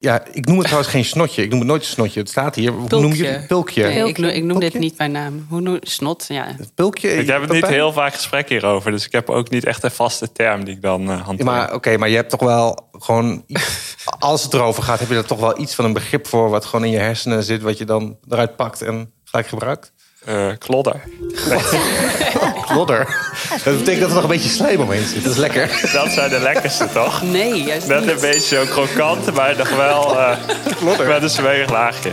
Ja, ik noem het trouwens geen snotje. Ik noem het nooit een snotje. Het staat hier. Hoe noem je het? Pulkje. Nee, ik, noem dit niet bij naam. Hoe noem snot? Ja. Pulkje? Ik heb het niet heel vaak gesprek hierover. Dus ik heb ook niet echt een vaste term die ik dan eh Ja, hanteer. maar oké, maar je hebt toch wel gewoon... Als het erover gaat, heb je er toch wel iets van een begrip voor... wat gewoon in je hersenen zit, wat je dan eruit pakt en gelijk gebruikt? Eh, klodder. Klodder. Dat betekent dat er nog een beetje slijm omheen zit. Dat is lekker. Dat zijn de lekkerste, toch? Nee, juist Net niet. een beetje zo krokant, maar nog wel eh met een zwerig laagje.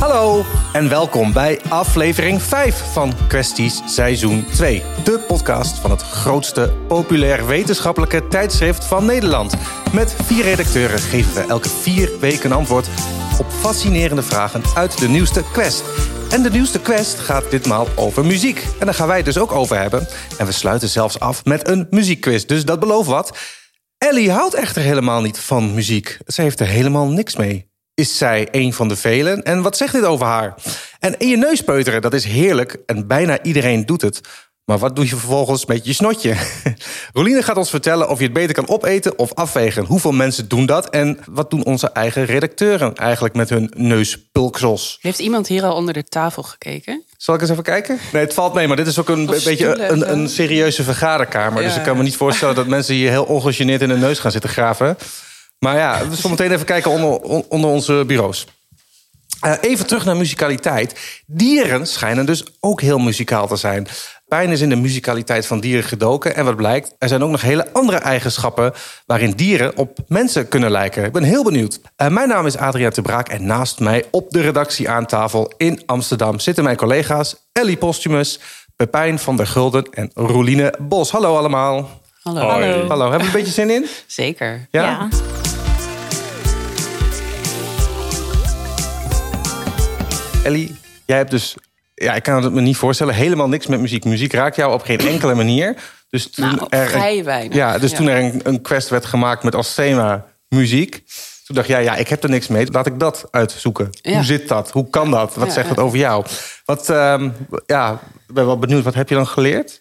Hallo en welkom bij aflevering 5 van Kwesties Seizoen 2. De podcast van het grootste populair wetenschappelijke tijdschrift van Nederland. Met vier redacteuren geven we elke vier weken antwoord op fascinerende vragen uit de nieuwste quest. En de nieuwste quest gaat ditmaal over muziek. En daar gaan wij het dus ook over hebben. En we sluiten zelfs af met een muziekquiz, dus dat belooft wat. Ellie houdt echter helemaal niet van muziek. Ze heeft er helemaal niks mee. Is zij een van de velen? En wat zegt dit over haar? En in je neus peuteren, dat is heerlijk en bijna iedereen doet het. Maar wat doe je vervolgens met je snotje? Roline gaat ons vertellen of je het beter kan opeten of afvegen. Hoeveel mensen doen dat? En wat doen onze eigen redacteuren eigenlijk met hun neuspulksels? Heeft iemand hier al onder de tafel gekeken? Zal ik eens even kijken? Nee, het valt mee, maar dit is ook een Of beetje stoelen, een, een serieuze vergaderkamer. Dus ik kan me niet voorstellen dat mensen hier heel ongegeneerd in hun neus gaan zitten graven. Maar ja, we zullen meteen even kijken onder, on- onder onze bureaus. Eh, even terug naar muzikaliteit. Dieren schijnen dus ook heel muzikaal te zijn. Pijn is in de muzikaliteit van dieren gedoken. En wat blijkt, er zijn ook nog hele andere eigenschappen... waarin dieren op mensen kunnen lijken. Ik ben heel benieuwd. Eh, mijn naam is Adriaan de Braak en naast mij op de redactie aan tafel in Amsterdam... zitten mijn collega's Ellie Postumus, Pepijn van der Gulden en Roeline Bos. Hallo allemaal. Hallo. Hoi. Hallo, hebben we een beetje zin in? Zeker. Ja. Ellie, jij hebt dus, ja, ik kan het me niet voorstellen, helemaal niks met muziek. Muziek raakt jou op geen enkele manier. Dus toen Nou, er, vrij weinig. Ja, dus Ja. toen er een, een quest werd gemaakt met als thema muziek. Toen dacht jij, ja, ik heb er niks mee. Laat ik dat uitzoeken. Ja. Hoe zit dat? Hoe kan dat? Wat zegt het over jou? Wat, ehm, ja, ik ben wel benieuwd. Wat heb je dan geleerd?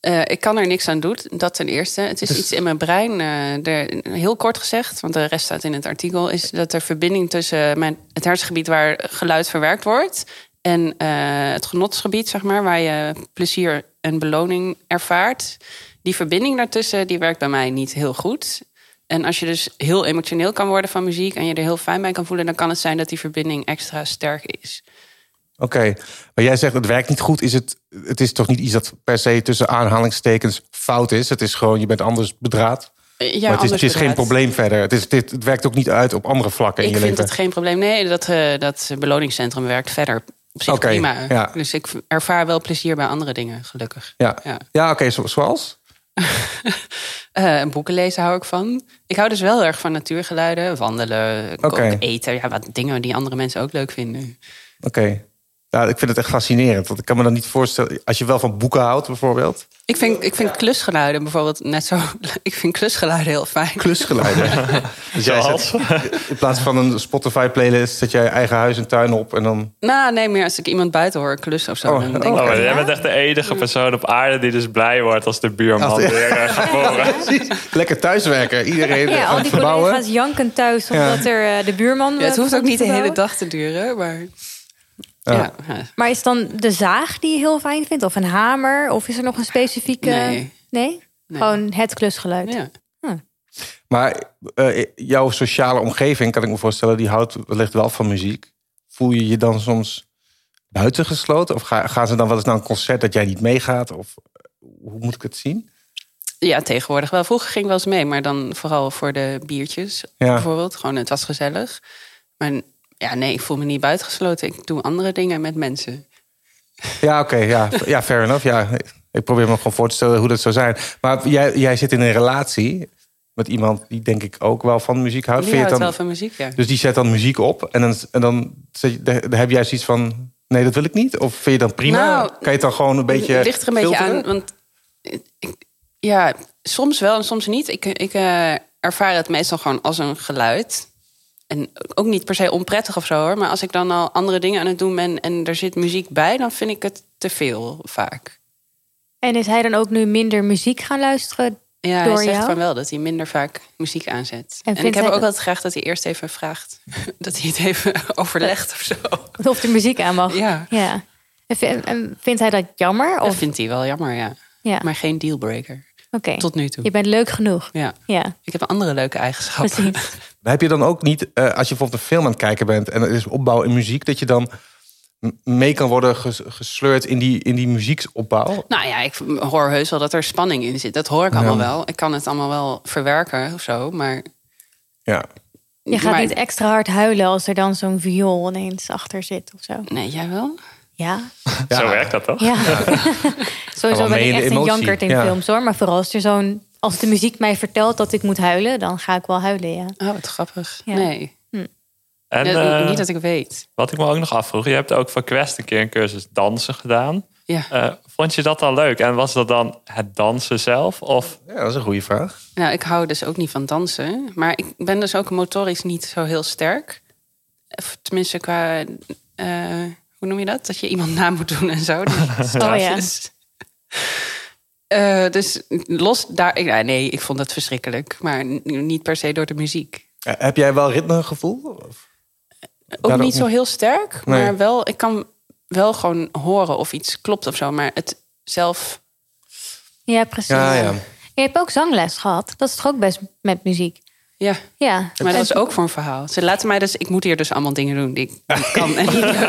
Eh, ik kan er niks aan doen, dat ten eerste. Het is iets in mijn brein. eh, er, heel kort gezegd, want de rest staat in het artikel... is dat er verbinding tussen mijn, het hersengebied waar geluid verwerkt wordt... en eh, het genotsgebied, zeg maar, waar je plezier en beloning ervaart... die verbinding daartussen, die werkt bij mij niet heel goed... En als je dus heel emotioneel kan worden van muziek... en je er heel fijn bij kan voelen... dan kan het zijn dat die verbinding extra sterk is. Oké, maar jij zegt het werkt niet goed. Is het, het is toch niet iets dat per se tussen aanhalingstekens fout is? Het is gewoon, je bent anders bedraad. Ja, maar het is, anders het is geen probleem verder. Het, is, dit, het werkt ook niet uit op andere vlakken in Ik je vind leven. het geen probleem. Nee, dat, eh, dat beloningscentrum werkt verder. Op zich Oké, prima. ja. Dus ik ervaar wel plezier bij andere dingen, gelukkig. Ja, ja. Ja. oké, zo- zoals? Eh, boeken lezen hou ik van. Ik hou dus wel erg van natuurgeluiden. Wandelen, koken, eten. Ja, wat dingen die andere mensen ook leuk vinden. Oké. Ja, ik vind het echt fascinerend. Want ik kan me dan niet voorstellen... Als je wel van boeken houdt, bijvoorbeeld. Ik vind, ik vind klusgeluiden bijvoorbeeld net zo... Ik vind klusgeluiden heel fijn. Klusgeluiden. dus jij zet, in plaats van een Spotify-playlist... zet jij je eigen huis en tuin op en dan... Nou, nee, meer als ik iemand buiten hoor klussen of zo. Oh, dan oh, denk Oh, ik, maar jij bent echt de enige persoon op aarde die dus blij wordt als de buurman Als de- weer eh, gaat horen. Lekker thuiswerken. Iedereen Ja, aan al die verbouwen. collega's janken thuis omdat er eh, de buurman... ja, het eh, hoeft ook niet de hele dag te duren, maar... Ja. Maar is het dan de zaag die je heel fijn vindt? Of een hamer? Of is er nog een specifieke... Nee. Nee? Nee. Gewoon het klusgeluid. Ja. Maar eh, jouw sociale omgeving, kan ik me voorstellen... die houdt wellicht wel van muziek. Voel je je dan soms buitengesloten? Of ga- gaan ze dan wel eens naar een concert dat jij niet meegaat? Of eh, hoe moet ik het zien? Ja, tegenwoordig wel. Vroeger ging ik wel eens mee, maar dan vooral voor de biertjes Ja. bijvoorbeeld. Gewoon, het was gezellig. Maar ja, nee, ik voel me niet buitengesloten. Ik doe andere dingen met mensen. Ja, oké. ja. ja, fair enough. Ja, ik probeer me gewoon voor te stellen hoe dat zou zijn. Maar jij, jij zit in een relatie met iemand die denk ik ook wel van muziek houdt. Die houdt het wel dan, van muziek, ja. Dus die zet dan muziek op en dan, en dan, dan heb jij zoiets van... nee, dat wil ik niet? Of vind je dan prima? Nou, kan je het dan gewoon een beetje Het ligt er een beetje filteren? aan. Want ik, ja, soms wel en soms niet. Ik, ik eh, ervaar het meestal gewoon als een geluid. En ook niet per se onprettig of zo hoor. Maar als ik dan al andere dingen aan het doen ben en er zit muziek bij, dan vind ik het te veel vaak. En is hij dan ook nu minder muziek gaan luisteren? Ja, Door hij zegt jou? van wel dat hij minder vaak muziek aanzet. En ik heb ook dat- altijd graag dat hij eerst even vraagt. Dat hij het even overlegt of zo. Of de muziek aan mag? Ja. ja. En, vi- en vindt hij dat jammer? Dat Of, vindt hij wel jammer, ja. ja. Maar geen dealbreaker. Oké. Tot nu toe. Je bent leuk genoeg. Ja. Ja, Ik heb andere leuke eigenschappen. precies. Maar heb je dan ook niet, eh, als je bijvoorbeeld een film aan het kijken bent en er is opbouw in muziek, dat je dan mee kan worden ges- gesleurd in die, in die muzieksopbouw? Nou ja, ik hoor heus wel dat er spanning in zit. Dat hoor ik allemaal wel. Ik kan het allemaal wel verwerken of zo. Maar Ja. Je gaat maar- niet extra hard huilen als er dan zo'n viool ineens achter zit of zo. Nee, jij wel? Ja, Zo werkt dat toch? ja. Sowieso wel ben ik echt een jankert in ja. films hoor. Maar vooral als er zo'n... Als de muziek mij vertelt dat ik moet huilen, dan ga ik wel huilen, ja. Oh, wat grappig. Ja. Nee, En Ja, eh, niet dat ik weet. wat ik me ook nog afvroeg, je hebt ook voor Quest een keer een cursus dansen gedaan. Ja. Eh, vond je dat dan leuk? En was dat dan het dansen zelf? Of ja, dat is een goede vraag. Nou, ik hou dus ook niet van dansen. Maar ik ben dus ook motorisch niet zo heel sterk. Of tenminste qua... eh, hoe noem je dat? Dat je iemand na moet doen en zo. Die stapjes. Eh, dus los daar... ik- ja, nee, ik vond het verschrikkelijk. Maar niet per se door de muziek. Eh, heb jij wel ritmegevoel? Of? Ook niet zo heel sterk. Nee. Maar wel, ik kan wel gewoon horen of iets klopt of zo. Maar het zelf... Ja, precies. Ja, ja. Je hebt ook zangles gehad. Dat is toch ook best met muziek? Ja, Ja. maar dat is ook voor een verhaal. Ze laten mij dus... Ik moet hier dus allemaal dingen doen die ik niet kan. En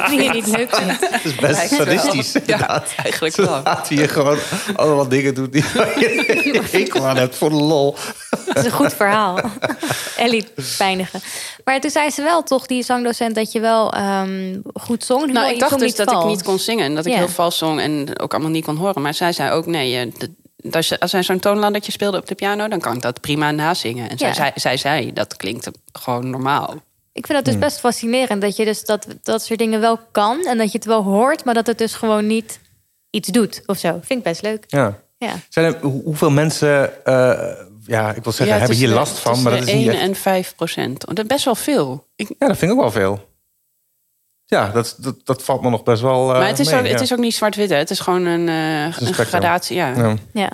Die je niet leuk vindt. Het is best Lijkt wel. sadistisch. Ja, eigenlijk Ze wel. laten je gewoon allemaal dingen doen die je hekel aan hebt voor de lol. Dat is een goed verhaal. Ellie pijnigen. Maar toen zei ze wel toch, die zangdocent, dat je wel ehm, goed zong. Nou, ik dacht dus dat ik niet kon zingen. En dat ik Ja. heel vals zong en ook allemaal niet kon horen. Maar zij zei ook, nee, je, als, je, als hij zo'n toonladdertje speelde op de piano... dan kan ik dat prima nazingen. En zij, Ja. zei, zij zei, dat klinkt gewoon normaal. Ik vind dat Hmm. dus best fascinerend. Dat je dus dat, dat soort dingen wel kan. En dat je het wel hoort, maar dat het dus gewoon niet iets doet of zo. Vind ik best leuk. Ja. Ja. Zijn er, hoe- hoeveel mensen, eh, ja, ik wil zeggen, hebben hier last van, maar dat is tussen niet de echt... 1 en 5 procent. Dat is best wel veel. Ik, Ja, dat vind ik ook wel veel. Ja, dat, dat, dat valt me nog best wel. eh, maar het is, mee, ook, ja. het is ook niet zwart-wit. hè. Het is gewoon een, eh, een, spectrum. gradatie. Ja. Ja. Ja.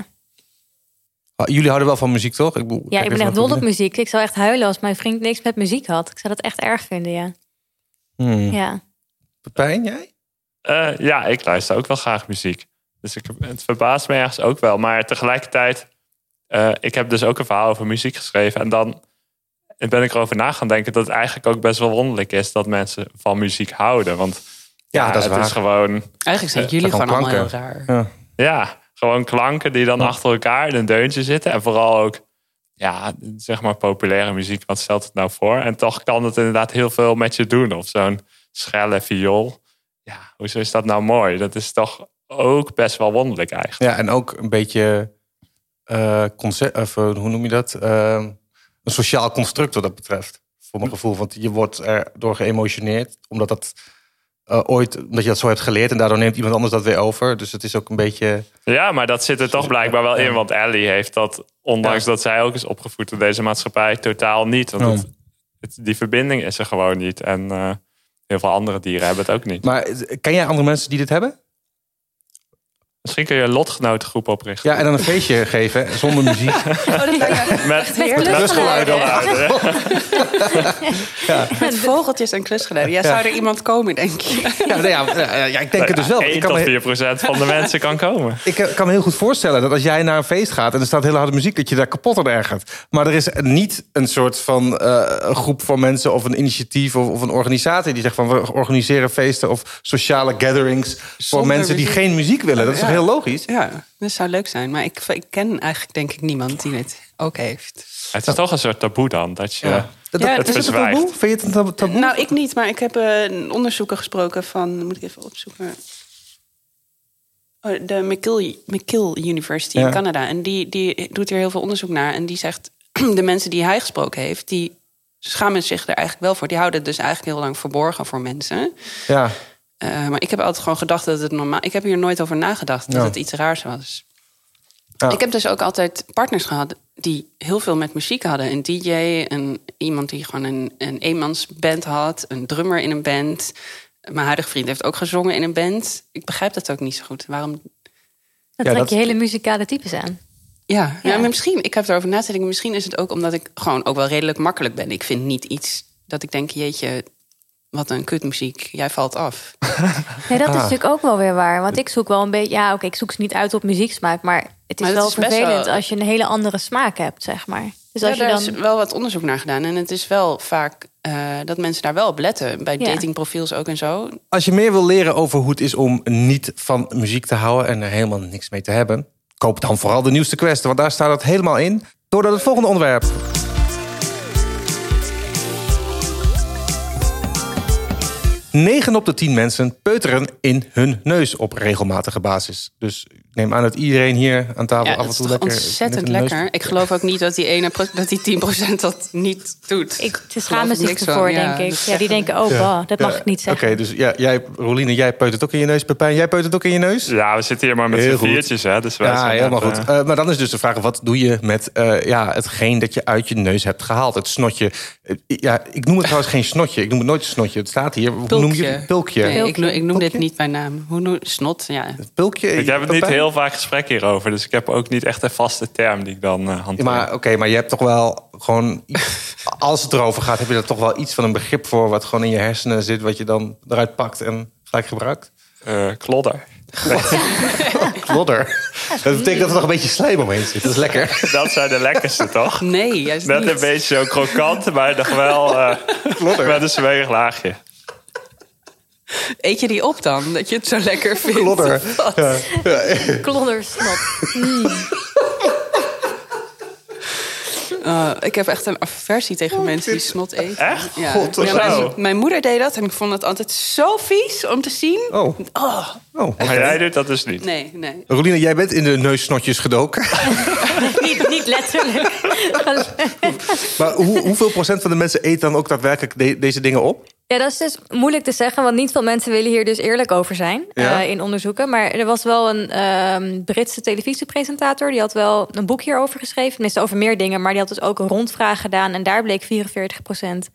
Ah, Jullie houden wel van muziek, toch? Ik, bedoel, ja, ik ben echt dol op muziek. Ik zou echt huilen als mijn vriend niks met muziek had. Ik zou dat echt erg vinden, ja. Hmm. Ja. Pepijn, jij? Eh, ja, ik luister ook wel graag muziek. Dus ik, het verbaast me ergens ook wel. Maar tegelijkertijd, eh, ik heb dus ook een verhaal over muziek geschreven. En dan ben ik erover na gaan denken dat het eigenlijk ook best wel wonderlijk is dat mensen van muziek houden. Want ja, Ja, dat is het waar. is gewoon, Eigenlijk zijn jullie gewoon allemaal heel klanken. raar. Ja. ja, gewoon klanken die dan achter elkaar in een deuntje zitten. En vooral ook, ja, zeg maar populaire muziek. Wat stelt het nou voor? En toch kan het inderdaad heel veel met je doen. Of zo'n schelle viool. Ja, hoezo is dat nou mooi? Dat is toch ook best wel wonderlijk eigenlijk. ja, en ook een beetje, eh, concept, of, eh, hoe noem je dat? Eh, een sociaal construct wat dat betreft. Voor mijn gevoel, want je wordt erdoor geëmotioneerd, omdat dat eh, ooit, omdat je dat zo hebt geleerd en daardoor neemt iemand anders dat weer over. Dus het is ook een beetje. Ja, maar dat zit er toch blijkbaar wel in. Want Ellie heeft dat, ondanks Ja. dat zij ook is opgevoed in deze maatschappij, totaal niet. Want het, het- die verbinding is er gewoon niet. En eh, heel veel andere dieren hebben het ook niet. Maar eh, ken jij andere mensen die dit hebben? Misschien kun je een lotgenotengroep oprichten. Ja, en dan een feestje geven zonder muziek. Met, met klusgeluiden. klusgeluiden. Met vogeltjes en klusgeluiden. Ja, zou er iemand komen, denk je? Ja, nou ja, ja, ja, ik denk het dus wel. Ik 1 kan, tot me, 4 procent van de mensen kan komen. ik eh, kan me heel goed voorstellen dat als jij naar een feest gaat en er staat hele harde muziek, dat je daar kapot aan ergert. Maar er is niet een soort van eh, een groep van mensen of een initiatief of, of een organisatie die zegt van we organiseren feesten of sociale gatherings voor Zonder mensen die geen muziek willen. Dat is Ja. Heel logisch? Ja, dat zou leuk zijn. Maar ik, ik ken eigenlijk denk ik niemand die het ook heeft. Het is toch een soort taboe dan. Dat je, Ja. Dat, Ja, het is het een taboe? Vind je het een tab- taboe? Nou, ik niet, maar ik heb eh, een onderzoeker gesproken van... Moet ik even opzoeken? Oh, de McGill, McGill University Ja. in Canada. En die, die doet hier heel veel onderzoek naar. En die zegt, de mensen die hij gesproken heeft... die schamen zich er eigenlijk wel voor. Die houden het dus eigenlijk heel lang verborgen voor mensen. ja. Eh, maar ik heb altijd gewoon gedacht dat het normaal... Ik heb hier nooit over nagedacht dat Ja. het iets raars was. Ja. Ik heb dus ook altijd partners gehad die heel veel met muziek hadden. Een DJ, een iemand die gewoon een, een eenmansband had, een drummer in een band. Mijn huidige vriend heeft ook gezongen in een band. Ik begrijp dat ook niet zo goed. Waarom? Dat Ja, trek dat- je hele muzikale types aan. Ja, ja. Ja. maar misschien, ik heb erover na te denken, misschien is het ook omdat ik gewoon ook wel redelijk makkelijk ben. Ik vind niet iets dat ik denk, jeetje, wat een kutmuziek, jij valt af. Nee, dat is Ah. natuurlijk ook wel weer waar. Want ik zoek wel een beetje... Ja, oké, ik zoek ze niet uit op muzieksmaak. Maar het is Maar wel is vervelend wel- als je een hele andere smaak hebt, zeg maar. Dus Ja, als je daar dan... is wel wat onderzoek naar gedaan. En het is wel vaak eh, dat mensen daar wel op letten. Bij Ja. datingprofiels ook en zo. Als je meer wil leren over hoe het is om niet van muziek te houden en er helemaal niks mee te hebben, koop dan vooral de nieuwste quest, want daar staat het helemaal in. Door naar het volgende onderwerp. 9 op de 10 mensen peuteren in hun neus op regelmatige basis. Dus neem aan dat iedereen hier aan tafel Ja, af dat en is toe lekker. ontzettend neus- lekker. Ik geloof ook niet dat die, ene, dat die 10% dat niet doet. Ik, schamen ik zich niks ervoor. Ja, denk ik. dat Ja, die denken, oh, bah, dat mag ik niet zeggen. Oké, dus ja, jij, Roline, jij peutert ook in je neus. Pepijn, jij peutert ook in je neus? Ja, we zitten hier maar met Heel z'n viertjes, hè. Dus wij Ja, zijn helemaal goed. eh, Eh, maar dan is dus de vraag: wat doe je met eh, ja, hetgeen dat je uit je neus hebt gehaald? Het snotje. Ja, ik noem het trouwens geen snotje. Ik noem het nooit een snotje. Het staat hier. Hoe noem je het? Pulkje. Nee, ik, noem, ik noem dit niet bij naam. Hoe noem Snot, ja. Pulkje. ik heb het niet Pepijn? Heel vaak gesprek hierover. Dus ik heb ook niet echt een vaste term die ik dan eh Ja, hanteer. maar oké, maar je hebt toch wel gewoon. als het erover gaat, heb je er toch wel iets van een begrip voor. wat gewoon in je hersenen zit. wat je dan eruit pakt en gelijk gebruikt? Eh, klodder. Klodder. Dat betekent dat er nog een beetje slijm omheen zit. Dat is lekker. Dat zijn de lekkerste, toch? Nee, juist Net niet. een beetje zo krokant, maar nog wel eh, Klodder. met een zwerig laagje. Eet je die op dan? Dat je het zo lekker vindt? Klodder. Ja. Kloddersnot. Uh, ik heb echt een aversie tegen mensen die snot eten. Echt? Ja. God, Ja, mijn, mijn moeder deed dat en ik vond het altijd zo vies om te zien. Oh. Oh, oh. Maar jij doet dat dus niet. nee, nee. Roline, jij bent in de neussnotjes gedoken. niet, niet letterlijk. Maar hoe, hoeveel procent van de mensen eet dan ook daadwerkelijk de- deze dingen op? Ja, dat is dus moeilijk te zeggen, want niet veel mensen willen hier dus eerlijk over zijn Ja. eh, in onderzoeken. Maar er was wel een ehm, Britse televisiepresentator, die had wel een boek hierover geschreven. Tenminste, over meer dingen, maar die had dus ook een rondvraag gedaan. En daar bleek 44%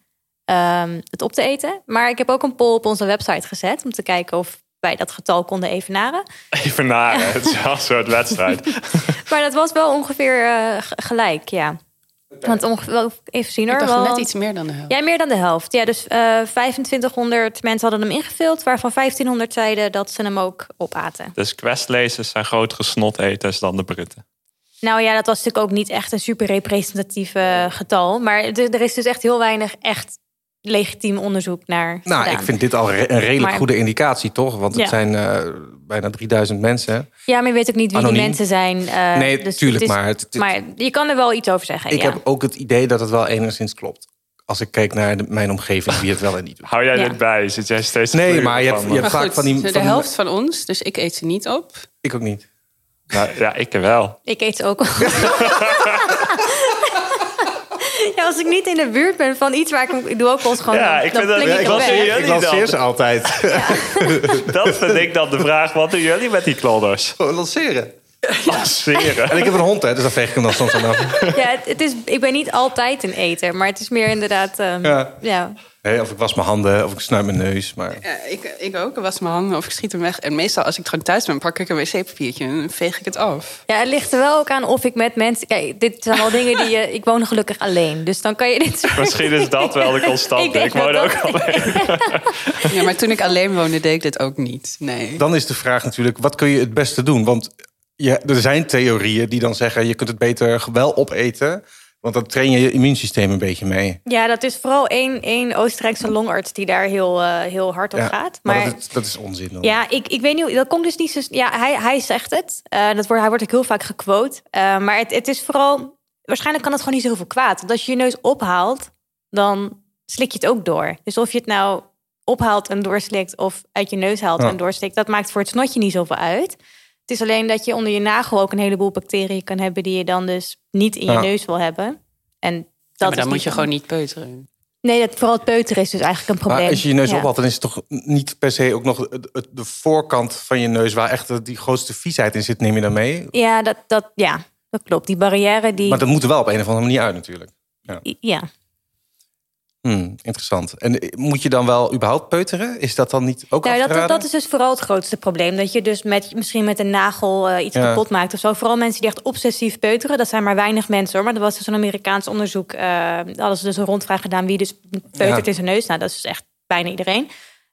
ehm, het op te eten. Maar ik heb ook een poll op onze website gezet om te kijken of wij dat getal konden evenaren. Even naren. Het is wel een soort wedstrijd. Maar dat was wel ongeveer eh, gelijk, ja. Want ongeveer, even zien hoor. Ik dacht net iets meer dan de helft. Ja, meer dan de helft. Ja, dus eh 2500 mensen hadden hem ingevuld, waarvan 1500 zeiden dat ze hem ook opaten. Dus questlezers zijn grotere snoteters dan de Britten. Nou ja, dat was natuurlijk ook niet echt een super representatief getal. Maar er is dus echt heel weinig echt legitiem onderzoek naar Nou, gedaan. ik vind dit al re- een redelijk Maar- goede indicatie, toch? Want het Ja. zijn eh, bijna 3000 mensen. Ja, maar je weet ook niet wie Anoniem. die mensen zijn. eh, Nee, dus tuurlijk, het is- maar het- het- maar je kan er wel iets over zeggen. Ik ja. heb ook het idee dat het wel enigszins klopt. Als ik kijk naar de- mijn omgeving, wie het wel en niet doet. Hou jij Ja. dit bij? Zit jij steeds te Nee, maar je hebt- je hebt- Maar vaak goed, van die- de van- helft van ons, dus ik eet ze niet op. Ik ook niet. Nou, ja, ik wel. Ik eet ze ook. ja, als ik niet in de buurt ben van iets waar ik... Ik doe ook wel eens gewoon... Ja, dan ik vind dat- ik was lanceer ze altijd. Dat vind ik dan de vraag. Wat doen jullie met die klodders? Gewoon lanceren. Lanceren. En ik heb een hond, hè, dus dan veeg ik hem dan soms aan af. Ja, het, het is, ik ben niet altijd een eter, maar het is meer inderdaad... ehm, Ja. ja. Of ik was mijn handen, of ik snuit mijn neus. Maar Ja, ik, ik ook. Ik was mijn handen of ik schiet hem weg. En meestal als ik gewoon thuis ben, pak ik een wc-papiertje en veeg ik het af. ja, het ligt er wel ook aan of ik met mensen... Kijk, dit zijn wel dingen die je... Ik woon gelukkig alleen, dus dan kan je dit... soort- Misschien is dat wel de Ik constante. denk Ik, woon ook. alleen. Ja, maar toen ik alleen woonde, deed ik dit ook niet. Nee. dan is de vraag natuurlijk, wat kun je het beste doen? Want ja, er zijn theorieën die dan zeggen, je kunt het beter wel opeten. Want dan train je je immuunsysteem een beetje mee. Ja, dat is vooral één, één Oostenrijkse longarts die daar heel, eh, heel hard op Ja, gaat. maar Maar, dat, is, dat is onzin. hoor. ja, ik, ik weet niet, dat komt dus niet zo... Ja, hij, hij zegt het. Eh, dat wordt, hij wordt ook heel vaak gequote. Eh, maar het, het is vooral... Waarschijnlijk kan het gewoon niet zoveel kwaad. Want als je je neus ophaalt, dan slik je het ook door. Dus of je het nou ophaalt en doorslikt... of uit je neus haalt Ja. en doorslikt... dat maakt voor het snotje niet zoveel uit. Het is alleen dat je onder je nagel ook een heleboel bacteriën kan hebben... die je dan dus niet in je Ja. neus wil hebben. En dat Ja, maar is dan moet je gewoon niet peuteren. Nee, dat, vooral het peuteren is dus eigenlijk een probleem. Maar als je je neus Ja. ophaalt, dan is het toch niet per se ook nog het- het- de voorkant van je neus... waar echt die grootste viesheid in zit, neem je dan mee? Ja, dat, dat, ja, dat klopt. Die barrière, die... Maar dat moet er wel op een of andere manier uit natuurlijk. Ja. Hmm, interessant. En eh, moet je dan wel überhaupt peuteren? Is dat dan niet ook Nou, dat, dat, is dus vooral het grootste probleem. Dat je dus met, misschien met een nagel eh, iets Ja. kapot maakt of zo. Vooral mensen die echt obsessief peuteren. Dat zijn maar weinig mensen hoor. Maar dat was dus een Amerikaans onderzoek. eh hadden ze dus een rondvraag gedaan wie dus peutert Ja. in zijn neus. Nou, dat is echt bijna iedereen.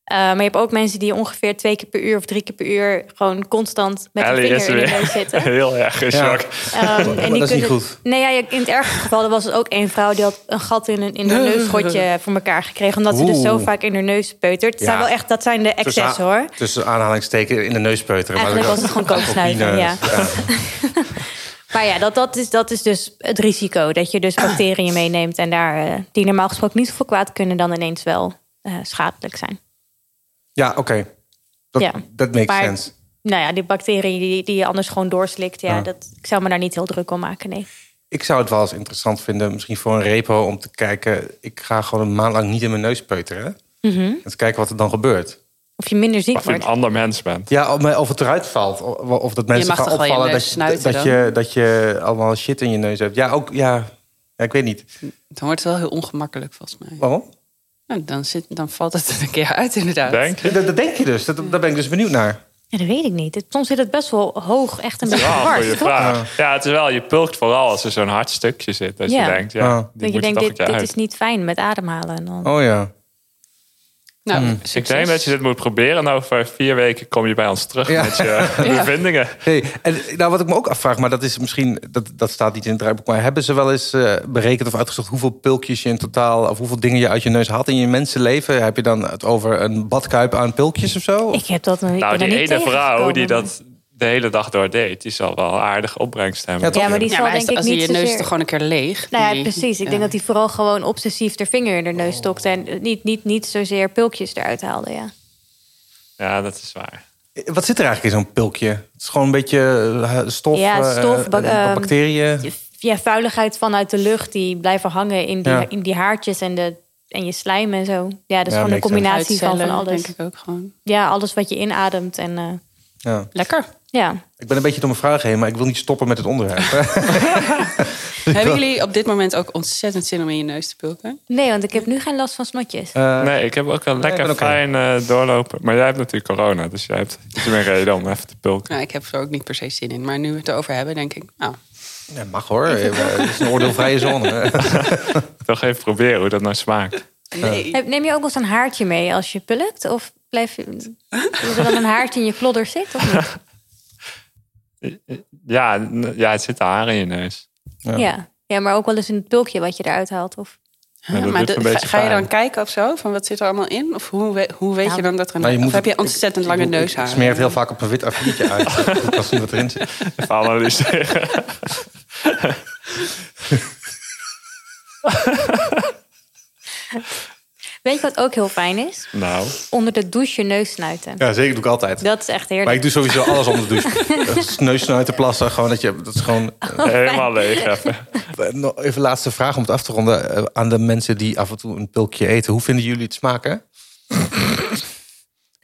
Eh, maar je hebt ook mensen die ongeveer twee keer per uur of drie keer per uur gewoon constant met hun vinger in de neus zitten. heel erg Ja. Ehm, en dat is die niet kunnen- goed. Nee, ja, in het ergste geval was het ook één vrouw die had een gat in, een, in haar neusgotje voor elkaar gekregen. Omdat ze dus zo vaak in haar neus peutert. Het Ja. zijn wel echt, dat zijn de excessen hoor. Tussen aanhalingstekens in de neus peuteren. maar Eigenlijk dat- was het gewoon kooksnuiven, ja. Maar ja, dat, dat, is, dat is dus het risico. Dat je dus bacteriën meeneemt en daar, eh, die normaal gesproken niet zoveel kwaad kunnen, dan ineens wel eh, schadelijk zijn. Ja, oké. Dat, Ja. dat makes Maar- sense. Nou ja, die bacteriën die, die je anders gewoon doorslikt, ja, Ja. Dat, ik zou me daar niet heel druk om maken, nee. Ik zou het wel eens interessant vinden, misschien voor een repo, om te kijken. Ik ga gewoon een maand lang niet in mijn neus peuteren. Mhm. En te kijken wat er dan gebeurt. Of je minder ziek Of je een wordt. ander mens bent. Ja, of, of het eruit valt. Of, of dat mensen gaan je opvallen dat, snuiten dat, je, dat je allemaal shit in je neus hebt. Ja, ook, ja, ja ik weet niet. Dan wordt het wel heel ongemakkelijk volgens mij. Waarom? Nou, dan, zit, dan valt het er een keer uit inderdaad. Denk je? Dat, dat denk je dus. Dat, daar ben ik dus benieuwd naar. Ja, dat weet ik niet. Het- Soms zit het best wel hoog, echt een beetje Ja, hard. Ja, het is wel, je pulkt vooral als er zo'n hard stukje zit. Dat Ja. je denkt, ja, Ja. die Dat je moet denkt, toch dit, dit is niet fijn met ademhalen. En dan... Oh ja. Nou, Hmm. Ik succes. denk dat je dit moet proberen. En over vier weken kom je bij ons terug Ja. met je bevindingen. Hey, en nou, wat ik me ook afvraag, maar dat is misschien, dat, dat staat niet in het draaiboek, maar hebben ze wel eens eh, berekend of uitgezocht hoeveel pulkjes je in totaal, of hoeveel dingen je uit je neus had in je mensenleven? Heb je dan het over een badkuip aan pulkjes of zo? Ik heb dat nog ik Nou, die ene vrouw die dat de hele dag door deed, die zal wel aardig opbrengst hebben. Ja? Ja, maar die Ja, zal maar denk ik als niet je neus zozeer- toch gewoon een keer leeg. Nou ja, die- precies. Ik ja. denk dat hij vooral gewoon obsessief de vinger in de neus stokte... en niet, niet, niet zozeer pulkjes eruit haalde, ja. Ja, dat is waar. Wat zit er eigenlijk in zo'n pulkje? Het is gewoon een beetje eh, stof, Ja, eh, stof, eh, ehm, bacteriën. Ja, vuiligheid vanuit de lucht die blijven hangen in die, Ja. in die haartjes en, de, en je slijm en zo. Ja, dat is Ja, gewoon een combinatie van, van alles. denk ik ook gewoon. Ja, alles wat je inademt. En, eh, Ja. Lekker. Ja. Ik ben een beetje door mijn vraag heen, maar ik wil niet stoppen met het onderwerp. Hebben jullie op dit moment ook ontzettend zin om in je neus te pulken? Nee, want ik heb nu geen last van snotjes. Eh, Nee, ik heb ook een lekker fijn eh, doorlopen. Maar jij hebt natuurlijk corona, dus jij hebt iets meer reden om even te pulken. Nou, ik heb er ook niet per se zin in. Maar nu we het erover hebben, denk ik... Nou, ja, mag hoor. Eh, Het is een oordeelvrije zone. Toch even proberen hoe dat nou smaakt. nee. Neem je ook wel eens een haartje mee als je pulkt? Of blijf je... Is er dan een haartje in je klodder zit? Of niet? Ja, n- ja, het zit haar in je neus. Ja. ja, maar ook wel eens een pulkje wat je eruit haalt. Of... Ja, maar de- ga, je dan kijken of zo? Van wat zit er allemaal in? Of hoe, we- hoe weet Ja. je dan dat er een... Nou, of heb je het- ontzettend ik- lange ik- neushaar? Ik smeer het heel vaak op een wit A4'tje uit. Ik kan zien wat erin zit. Even analyseren. Weet je wat ook heel fijn is? Nou, Onder de douche je neus snuiten. Ja, zeker doe ik altijd. Dat is echt Maar heerlijk. ik doe sowieso alles onder de douche. Neus snuiten, plassen. Gewoon dat je, dat is gewoon... helemaal leeg even. Eh, nog Even laatste vraag om het af te ronden. Eh, aan de mensen die af en toe een pulkje eten. Hoe vinden jullie het smaken?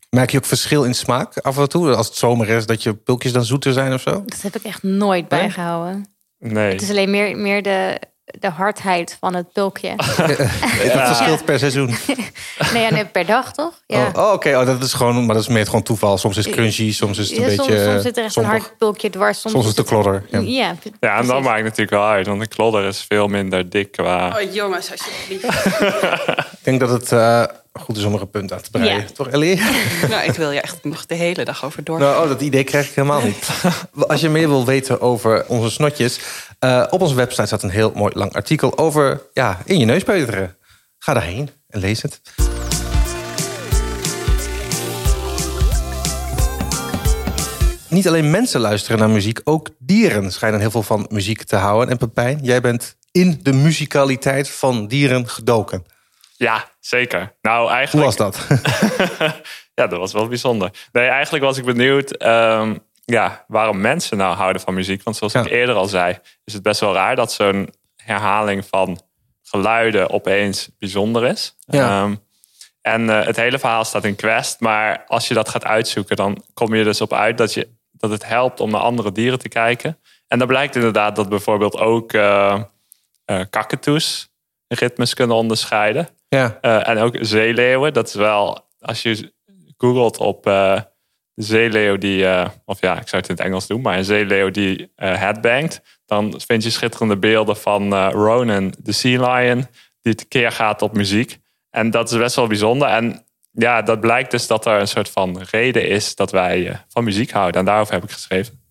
Merk je ook verschil in smaak af en toe? Als het zomer is, dat je pulkjes dan zoeter zijn of zo? Dat heb ik echt nooit bijgehouden. Nee. Het is alleen meer, meer de, de hardheid van het pulkje. Dat verschilt per seizoen. nee, ja, nee, per dag toch? Ja. Oh, oh, oké. Oh, dat is gewoon, maar dat is meer gewoon toeval. Soms is het crunchy, soms is het een Ja, beetje... soms, soms zit er echt een hard pulkje dwars. Soms, Soms is het de klodder. Ja. Ja, Ja, en dan precies. maakt het natuurlijk wel uit. Want een klodder is veel minder dik qua... Oh jongens, alsjeblieft. Ik denk dat het eh, goed is om er een punt aan te breien. Ja. Toch, Ellie? nou, ik wil je echt nog de hele dag over door. Nou, oh, dat idee krijg ik helemaal niet. Als je meer wil weten over onze snotjes... eh, op onze website staat een heel mooi lang artikel over ja, in je neus peuteren. Ga daarheen en lees het. Niet alleen mensen luisteren naar muziek, ook dieren schijnen heel veel van muziek te houden. En Pepijn, jij bent in de muzikaliteit van dieren gedoken. Ja, zeker. Nou, Hoe eigenlijk... was dat? Ja, dat was wel bijzonder. Nee, eigenlijk was ik benieuwd ehm, ja, waarom mensen nou houden van muziek. Want zoals Ja. ik eerder al zei, is het best wel raar dat zo'n herhaling van geluiden opeens bijzonder is. Ja. Ehm, en eh, het hele verhaal staat in Quest. Maar als je dat gaat uitzoeken, dan kom je dus op uit dat, je, dat het helpt om naar andere dieren te kijken. En dan blijkt inderdaad dat bijvoorbeeld ook eh kakatoes ritmes kunnen onderscheiden. Ja. Eh, en ook zeeleeuwen. Dat is wel, als je googelt op uh, zeeleeuw die, uh, of ja, ik zou het in het Engels doen, maar een zeeleeuw die headbangt, dan vind je schitterende beelden van Ronan, de Sea Lion, die tekeer gaat op muziek. En dat is best wel bijzonder. En ja, dat blijkt dus dat er een soort van reden is dat wij van muziek houden. En daarover heb ik geschreven.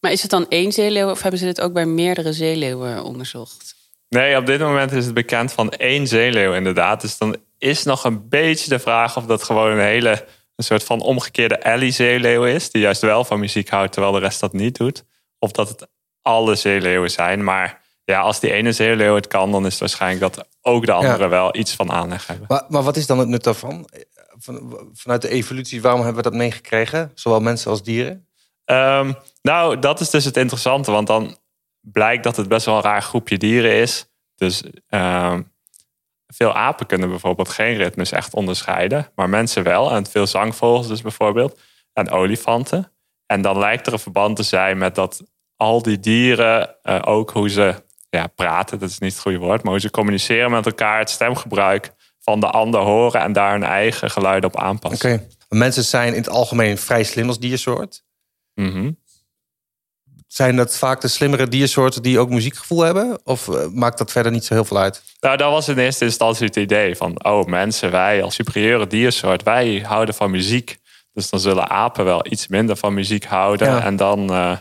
Maar is het dan één zeeleeuw of hebben ze dit ook bij meerdere zeeleeuwen onderzocht? Nee, op dit moment is het bekend van één zeeleeuw inderdaad. Dus dan is nog een beetje de vraag of dat gewoon een hele een soort van omgekeerde Ellie-zeeleeuw is. Die juist wel van muziek houdt terwijl de rest dat niet doet. Of dat het alle zeeleeuwen zijn. Maar ja, als die ene zeeleeuw het kan, dan is het waarschijnlijk dat ook de andere wel iets van aanleg hebben. Maar, maar wat is dan het nut daarvan? Van, vanuit de evolutie, waarom hebben we dat meegekregen? Zowel mensen als dieren? Um, nou, dat is dus het interessante. Want dan blijkt dat het best wel een raar groepje dieren is. Dus uh, veel apen kunnen bijvoorbeeld geen ritmes echt onderscheiden, maar mensen wel. En veel zangvogels dus bijvoorbeeld. En olifanten. En dan lijkt er een verband te zijn met dat al die dieren uh, ook hoe ze ja, praten, dat is niet het goede woord, maar hoe ze communiceren met elkaar, het stemgebruik van de ander horen en daar hun eigen geluiden op aanpassen. Oké. Mensen zijn in het algemeen vrij slim als diersoort. Mm zijn dat vaak de slimmere diersoorten die ook muziekgevoel hebben? Of eh, maakt dat verder niet zo heel veel uit? Nou, dat was in eerste instantie het idee van... oh, mensen, wij als superieure diersoort, wij houden van muziek. Dus dan zullen apen wel iets minder van muziek houden. En dan uh,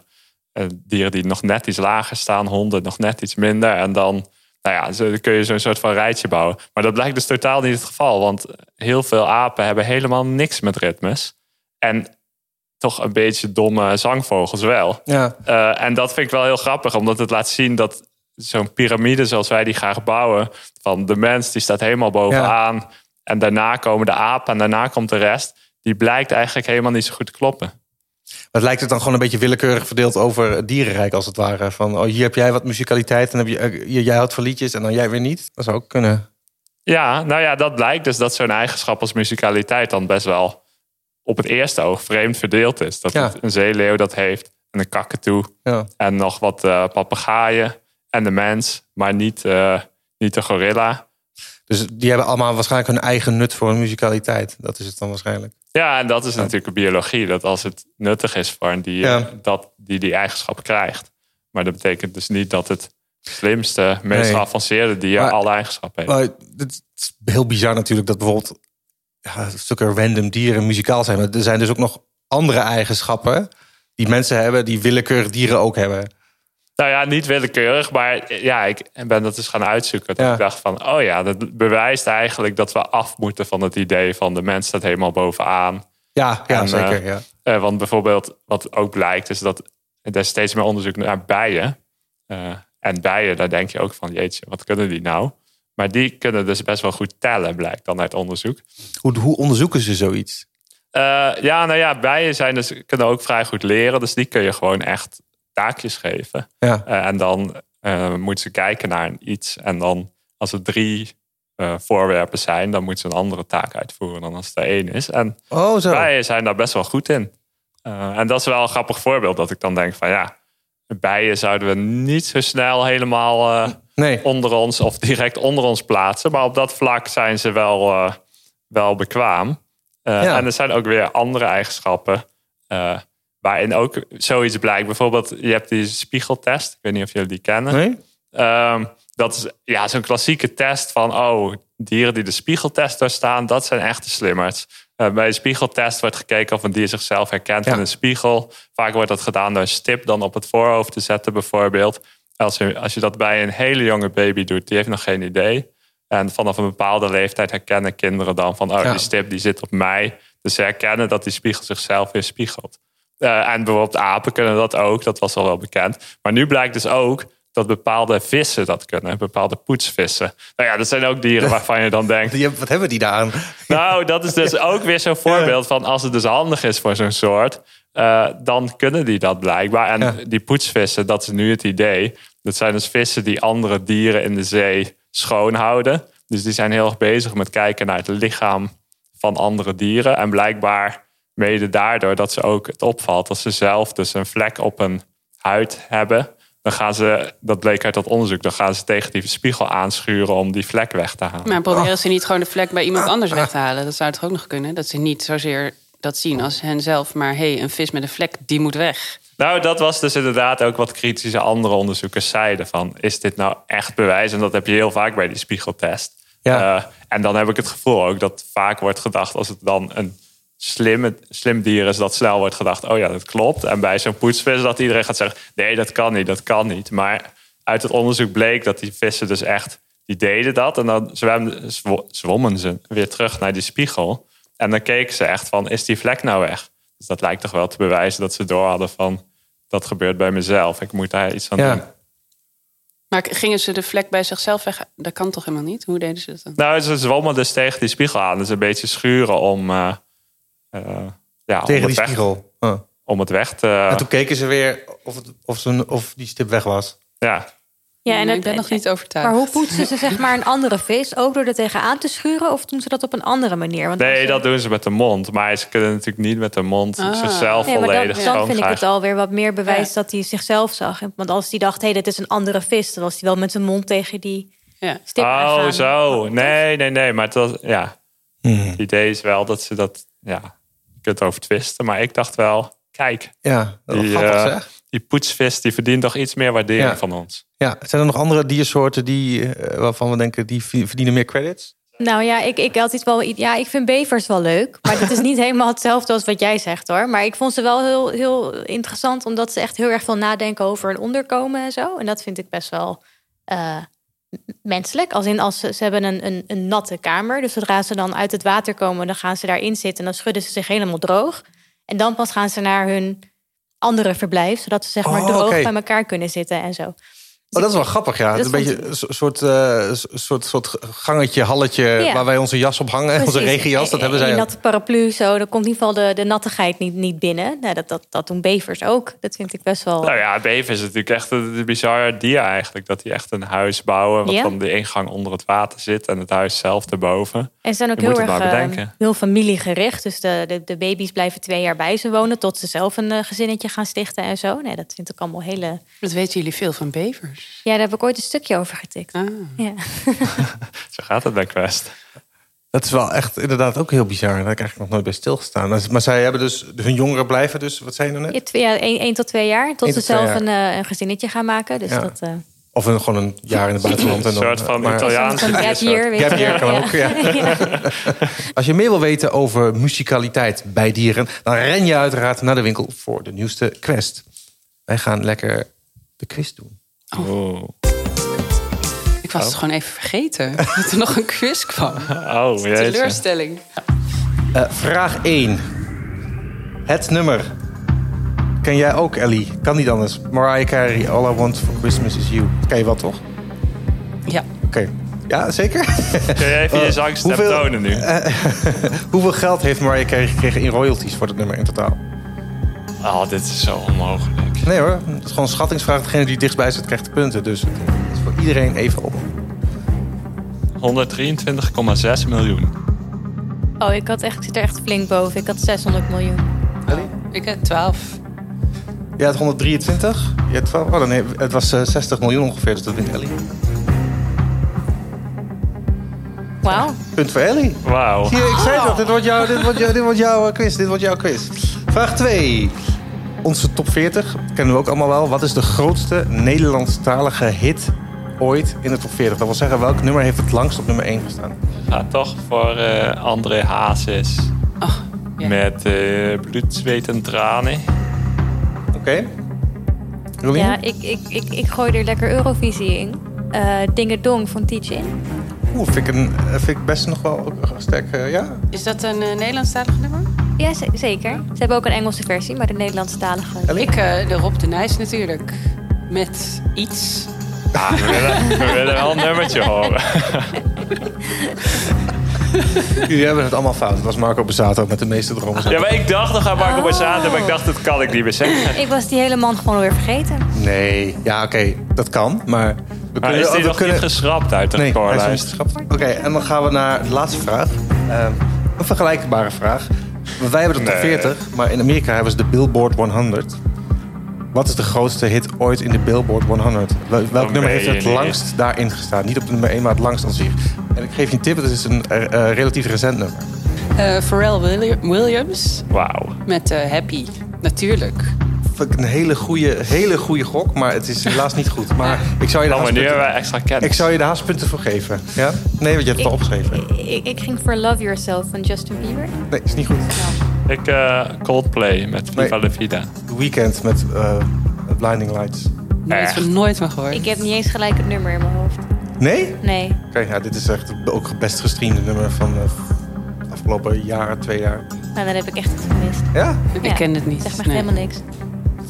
dieren die nog net iets lager staan, honden nog net iets minder. En dan, nou ja, dan kun je zo'n soort van rijtje bouwen. Maar dat blijkt dus totaal niet het geval. Want heel veel apen hebben helemaal niks met ritmes. En toch een beetje domme zangvogels wel. Ja. Uh, en dat vind ik wel heel grappig, omdat het laat zien dat zo'n piramide zoals wij die graag bouwen, van de mens die staat helemaal bovenaan. En daarna komen de apen en daarna komt de rest. Die blijkt eigenlijk helemaal niet zo goed te kloppen. Maar lijkt het dan gewoon een beetje willekeurig verdeeld over het dierenrijk als het ware? Van oh, hier heb jij wat muzikaliteit en heb je, eh, jij houdt van liedjes en dan jij weer niet? Dat zou ook kunnen. Ja, nou ja, dat blijkt dus dat zo'n eigenschap als muzikaliteit dan best wel op het eerste oog vreemd verdeeld is. Dat het een zeeleeuw dat heeft en een kakatoe ja. en nog wat uh, papegaaien en de mens, maar niet, uh, niet de gorilla. Dus die hebben allemaal waarschijnlijk hun eigen nut voor hun muzikaliteit. Dat is het dan waarschijnlijk. Ja, en dat is natuurlijk biologie. Dat als het nuttig is voor een dier, dat die die eigenschap krijgt. Maar dat betekent dus niet dat het slimste, meest geavanceerde dier alle eigenschappen heeft. Maar het is heel bizar natuurlijk dat bijvoorbeeld ja, stukken random dieren muzikaal zijn. Maar er zijn dus ook nog andere eigenschappen die mensen hebben, die willekeurig dieren ook hebben. Nou ja, niet willekeurig, maar ja, ik ben dat dus gaan uitzoeken. Dat ik dacht van, oh ja, dat bewijst eigenlijk dat we af moeten van het idee van de mens staat helemaal bovenaan. Ja, ja zeker. Ja. Uh, want bijvoorbeeld, wat ook blijkt, is dat er is steeds meer onderzoek naar bijen. Uh, en bijen, daar denk je ook van, jeetje, wat kunnen die nou? Maar die kunnen dus best wel goed tellen, blijkt dan uit onderzoek. Hoe, hoe onderzoeken ze zoiets? Uh, ja, nou ja, bijen zijn dus, kunnen ook vrij goed leren. Dus die kun je gewoon echt taakjes geven. Ja. Uh, en dan uh, moeten ze kijken naar iets. En dan als er drie voorwerpen zijn, dan moeten ze een andere taak uitvoeren dan als er één is. En oh, zo. bijen zijn daar best wel goed in. en dat is wel een grappig voorbeeld dat ik dan denk van ja, bijen zouden we niet zo snel helemaal nee. onder ons of direct onder ons plaatsen. Maar op dat vlak zijn ze wel, uh, wel bekwaam. Uh, ja. En er zijn ook weer andere eigenschappen. Waarin ook zoiets blijkt. Bijvoorbeeld, je hebt die spiegeltest. Ik weet niet of jullie die kennen. Nee? Um, dat is ja, zo'n klassieke test van... oh, dieren die de spiegeltest doorstaan... dat zijn echte slimmers. Uh, bij de spiegeltest wordt gekeken of een dier zichzelf herkent ja. in een spiegel. Vaak wordt dat gedaan door een stip dan op het voorhoofd te zetten bijvoorbeeld. Als je, als je dat bij een hele jonge baby doet, die heeft nog geen idee. En vanaf een bepaalde leeftijd herkennen kinderen dan van, oh, die stip die zit op mij. Dus ze herkennen dat die spiegel zichzelf weer spiegelt. Uh, en bijvoorbeeld apen kunnen dat ook, dat was al wel bekend. Maar nu blijkt dus ook dat bepaalde vissen dat kunnen, bepaalde poetsvissen. Nou ja, dat zijn ook dieren waarvan je dan denkt... Wat hebben die daar aan? Nou, dat is dus ook weer zo'n voorbeeld van als het dus handig is voor zo'n soort... Uh, dan kunnen die dat blijkbaar. En ja. die poetsvissen, dat is nu het idee. Dat zijn dus vissen die andere dieren in de zee schoonhouden. Dus die zijn heel erg bezig met kijken naar het lichaam van andere dieren. En blijkbaar mede daardoor dat ze ook het opvalt dat ze zelf dus een vlek op een huid hebben. Dan gaan ze, dat bleek uit dat onderzoek, dan gaan ze tegen die spiegel aanschuren om die vlek weg te halen. Maar proberen ze niet gewoon de vlek bij iemand anders weg te halen? Dat zou toch ook nog kunnen? Dat ze niet zozeer dat zien als henzelf, maar hé, hey, een vis met een vlek, die moet weg. Nou, dat was dus inderdaad ook wat kritische andere onderzoekers zeiden. Van, is dit nou echt bewijs? En dat heb je heel vaak bij die spiegeltest. Ja. Uh, en dan heb ik het gevoel ook dat vaak wordt gedacht... als het dan een slim, slim dier is, dat snel wordt gedacht... oh ja, dat klopt. En bij zo'n poetsvis dat iedereen gaat zeggen... nee, dat kan niet, dat kan niet. Maar uit het onderzoek bleek dat die vissen dus echt... die deden dat en dan zwemden, zwommen ze weer terug naar die spiegel... En dan keken ze echt van, is die vlek nou weg? Dus dat lijkt toch wel te bewijzen dat ze door hadden van... dat gebeurt bij mezelf, ik moet daar iets aan Ja. doen. Maar gingen ze de vlek bij zichzelf weg? Dat kan toch helemaal niet? Hoe deden ze dat dan? Nou, ze zwommen dus tegen die spiegel aan. Dus een beetje schuren om, eh, eh, ja, om, Tegen die weg, spiegel. Huh. om het weg te... En toen keken ze weer of, het, of, ze, of die stip weg was. ja. Ja, en Nee, ik ben nog niet overtuigd. Maar hoe poetsen ze zeg maar een andere vis? Ook door er tegenaan te schuren? Of doen ze dat op een andere manier? Want Nee, dat doen ze met de mond. Maar ze kunnen natuurlijk niet met de mond Ah. zichzelf Nee, maar volledig dan, dan vind ik het alweer wat meer bewijs Ja. dat hij zichzelf zag. Want als hij dacht, hé, hey, dit is een andere vis... dan was hij wel met zijn mond tegen die Ja. stip Oh, zo. Nee, nee, nee. Maar het was, ja, Hmm. het idee is wel dat ze dat... Ja, kunt over twisten. Maar ik dacht wel, kijk... Ja, dat Die, grappig eh, zeg. die poetsvis die verdient toch iets meer waardering Ja. van ons. Ja, zijn er nog andere diersoorten die, eh, waarvan we denken die verdienen meer credits? Nou ja, ik, ik had iets wel. Ja, ik vind bevers wel leuk. Maar het is niet helemaal hetzelfde als wat jij zegt hoor. Maar ik vond ze wel heel, heel interessant, omdat ze echt heel erg veel nadenken over een onderkomen en zo. En dat vind ik best wel eh, menselijk. Als in als ze, ze hebben een, een, een natte kamer. Dus zodra ze dan uit het water komen, dan gaan ze daarin zitten en dan schudden ze zich helemaal droog. En dan pas gaan ze naar hun andere verblijf, zodat ze zeg maar Oh, droog bij elkaar kunnen zitten en zo. Oh, dat is wel grappig, ja. Het is Dat een beetje een so- soort, eh, soort, soort gangetje, halletje... Ja. waar wij onze jas op hangen, onze regenjas. Dat En- hebben en zij Die ook. natte paraplu, zo, dan komt in ieder geval de, de nattigheid niet, niet binnen. Nou, dat, dat, dat doen bevers ook. Dat vind ik best wel... Nou ja, bever is natuurlijk echt een, een bizar dier eigenlijk. Dat die echt een huis bouwen... wat Ja. dan de ingang onder het water zit... en het huis zelf erboven. en ze zijn ook je heel erg eh, heel familiegericht. Dus de, de, de baby's blijven twee jaar bij ze wonen... tot ze zelf een eh, gezinnetje gaan stichten en zo. Nee, dat vind ik allemaal hele... Dat weten jullie veel van bevers. Ja, daar heb ik ooit een stukje over getikt. Ah. Ja. Zo gaat het bij Quest. Dat is wel echt inderdaad ook heel bizar. Daar heb ik eigenlijk nog nooit bij stilgestaan. Maar- Maar zij hebben dus... Hun jongeren blijven dus... Wat zei je nou net? Ja, twee, ja, één, één tot twee jaar. Tot ze zelf een, eh, een gezinnetje gaan maken. Dus Ja. dat... eh, Of een, gewoon een jaar in het buitenland. En Een soort van maar- Italiaans. Zo'n gap year, weet Gap je year wel. kan ook, ja. Als je meer wil weten over muzikaliteit bij dieren... dan ren je uiteraard naar de winkel voor de nieuwste quest. Wij gaan lekker de quiz doen. Oh, Ik was het gewoon even vergeten. Dat er nog een quiz kwam. oh. Teleurstelling. Eh, vraag 1. Het nummer. Ken jij ook, Ellie? Kan niet anders. Mariah Carey, All I Want For Christmas Is You. Ken je wel, toch? Ja. Oké. Ja, zeker? Kun je even je Eh, zangstem hoeveel- tonen nu? Hoeveel geld heeft Mariah Carey gekregen in royalties voor het nummer in totaal? Oh, dit is zo onmogelijk. Nee hoor, het is gewoon een schattingsvraag. Degene die dichtstbij zit, krijgt de punten. Dus het is voor iedereen even op. 123,6 miljoen. Oh, ik, had echt, ik zit er echt flink boven. Ik had 600 miljoen. Ik heb 12. Jij had 123. Je had 12. Oh, dan, heeft- het was eh, 60 miljoen ongeveer, dus dat wint Ellie. Wauw. Punt voor Ellie. Wauw. Zie je, ik zei dat. Dit wordt, jouw, dit, wordt, jou- dit wordt jouw quiz. Dit wordt jouw quiz. Vraag 2. Onze top 40 kennen we ook allemaal wel. Wat is de grootste Nederlandstalige hit ooit in de top 40? Dat wil zeggen, welk nummer heeft het langst op nummer 1 gestaan? Ga toch voor eh, André Hazes. Ja. Met eh bloed, zweet en tranen. Oké. Rolien? Ja, ik, ik, ik, ik gooi er lekker Eurovisie in. Eh Dingedong van Teachin. Oeh, vind ik, een, vind ik best nog wel ook sterk. eh, ja. Is dat een uh, Nederlandstalig nummer? Ja, ze- zeker. Ze hebben ook een Engelse versie, maar de Nederlandstalige. Ellie? Ik, eh, de Rob de Nijs natuurlijk. Met iets. Ah, we, willen, we willen wel een nummertje horen. Jullie hebben het allemaal fout. Het was Marco Bezzato met de meeste dromen. Ja, maar ik dacht nog aan Marco Borsato, maar ik dacht, dat kan ik niet meer zeggen. Ik was die hele man gewoon weer vergeten. Nee, ja, oké, dat kan. Maar we Maar kunnen, is we nog kunnen... niet geschrapt uit de Nee, hij is niet recordlijst? geschrapt. Oké, en dan gaan we naar de laatste vraag. Ehm, een vergelijkbare vraag. Wij hebben de top Nee. 40, maar in Amerika hebben ze de Billboard 100. Wat is de grootste hit ooit in de Billboard 100? Wel- Welk Oh, nummer heeft het langst daarin gestaan? Niet op de nummer 1, maar het langst aan zich. En ik geef je een tip, het is een eh, eh, relatief recent nummer. Eh, Pharrell Willi- Williams Wauw. met eh, Happy. Natuurlijk. Vind ik een hele goede, hele goede gok, maar het is helaas niet goed. Maar ik zou je de wij extra kennis. ik zou je de haaspunten voor geven. Ja? Nee, want je hebt het al opgeschreven. Ik, ik ging voor Love Yourself van Justin Bieber. Nee, is niet goed. Ik eh, Coldplay met Viva Nee. la Vida. The Weekend met eh, Blinding Lights. Nooit, Echt? nooit van gehoord. Ik heb niet eens gelijk het nummer in mijn hoofd. Nee? Nee. Oké, ja, dit is echt ook het best gestreamde nummer van de afgelopen jaar, twee jaar. Nou, dan heb ik echt iets gemist. Ja? ik Ja, ken het niet. Zeg maar nee. helemaal niks.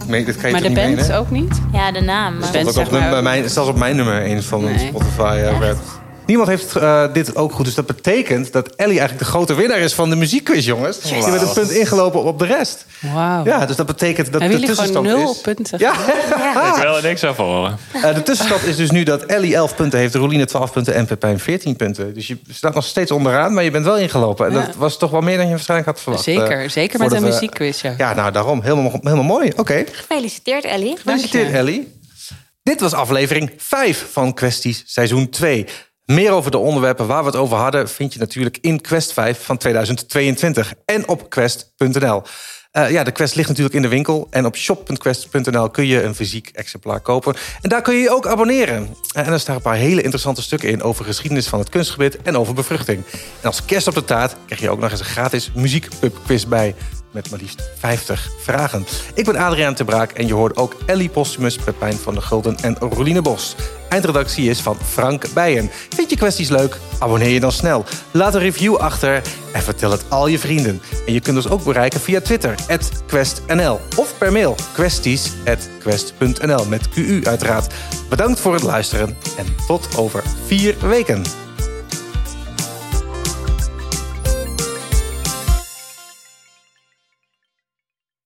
Dit kan je Maar de niet band ook niet? Ja, de naam. Maar... band- Dat zeg op maar bij ook- mijn, zelfs op mijn nummer 1 van Nee. Spotify eh, werd. Niemand heeft eh, dit ook goed. Dus dat betekent dat Ellie eigenlijk de grote winnaar is van de muziekquiz, jongens. Die met een punt ingelopen op de rest. Wauw. Ja, dus dat betekent dat Hebben de jullie gewoon tussenstand nul is... punten? Ja, Ik wil er niks over horen. eh, de tussenstand is dus nu dat Ellie 11 punten heeft, Roline 12 punten en Pepijn 14 punten. Dus je staat nog steeds onderaan, maar je bent wel ingelopen. En Ja. dat was toch wel meer dan je waarschijnlijk had verwacht. Zeker, Eh, zeker met een we- muziekquiz. Ja. Ja, nou daarom. Helemaal, helemaal mooi. Oké. Gefeliciteerd, Ellie. Gefeliciteerd, Dank je. Ellie. Dit was aflevering 5 van Questies seizoen 2. Meer over de onderwerpen waar we het over hadden... vind je natuurlijk in Quest 5 van 2022 en op quest.nl. Eh, ja, de Quest ligt natuurlijk in de winkel. En op shop.quest.nl kun je een fysiek exemplaar kopen. En daar kun je je ook abonneren. Eh, en er staan een paar hele interessante stukken in... over geschiedenis van het kunstgebied en over bevruchting. En als kerst op de taart krijg je ook nog eens een gratis muziekpubquiz bij... met maar liefst 50 vragen. Ik ben Adriaan Te Braak en je hoort ook Ellie Postumus, Pepijn van der Gulden en Roline Bos. Eindredactie is van Frank Bijen. Vind je kwesties leuk? Abonneer je dan snel. Laat een review achter en vertel het al je vrienden. En je kunt ons ook bereiken via Twitter, questnl. Of per mail, questies.quest.nl, met QU uiteraard. Bedankt voor het luisteren en tot over vier weken.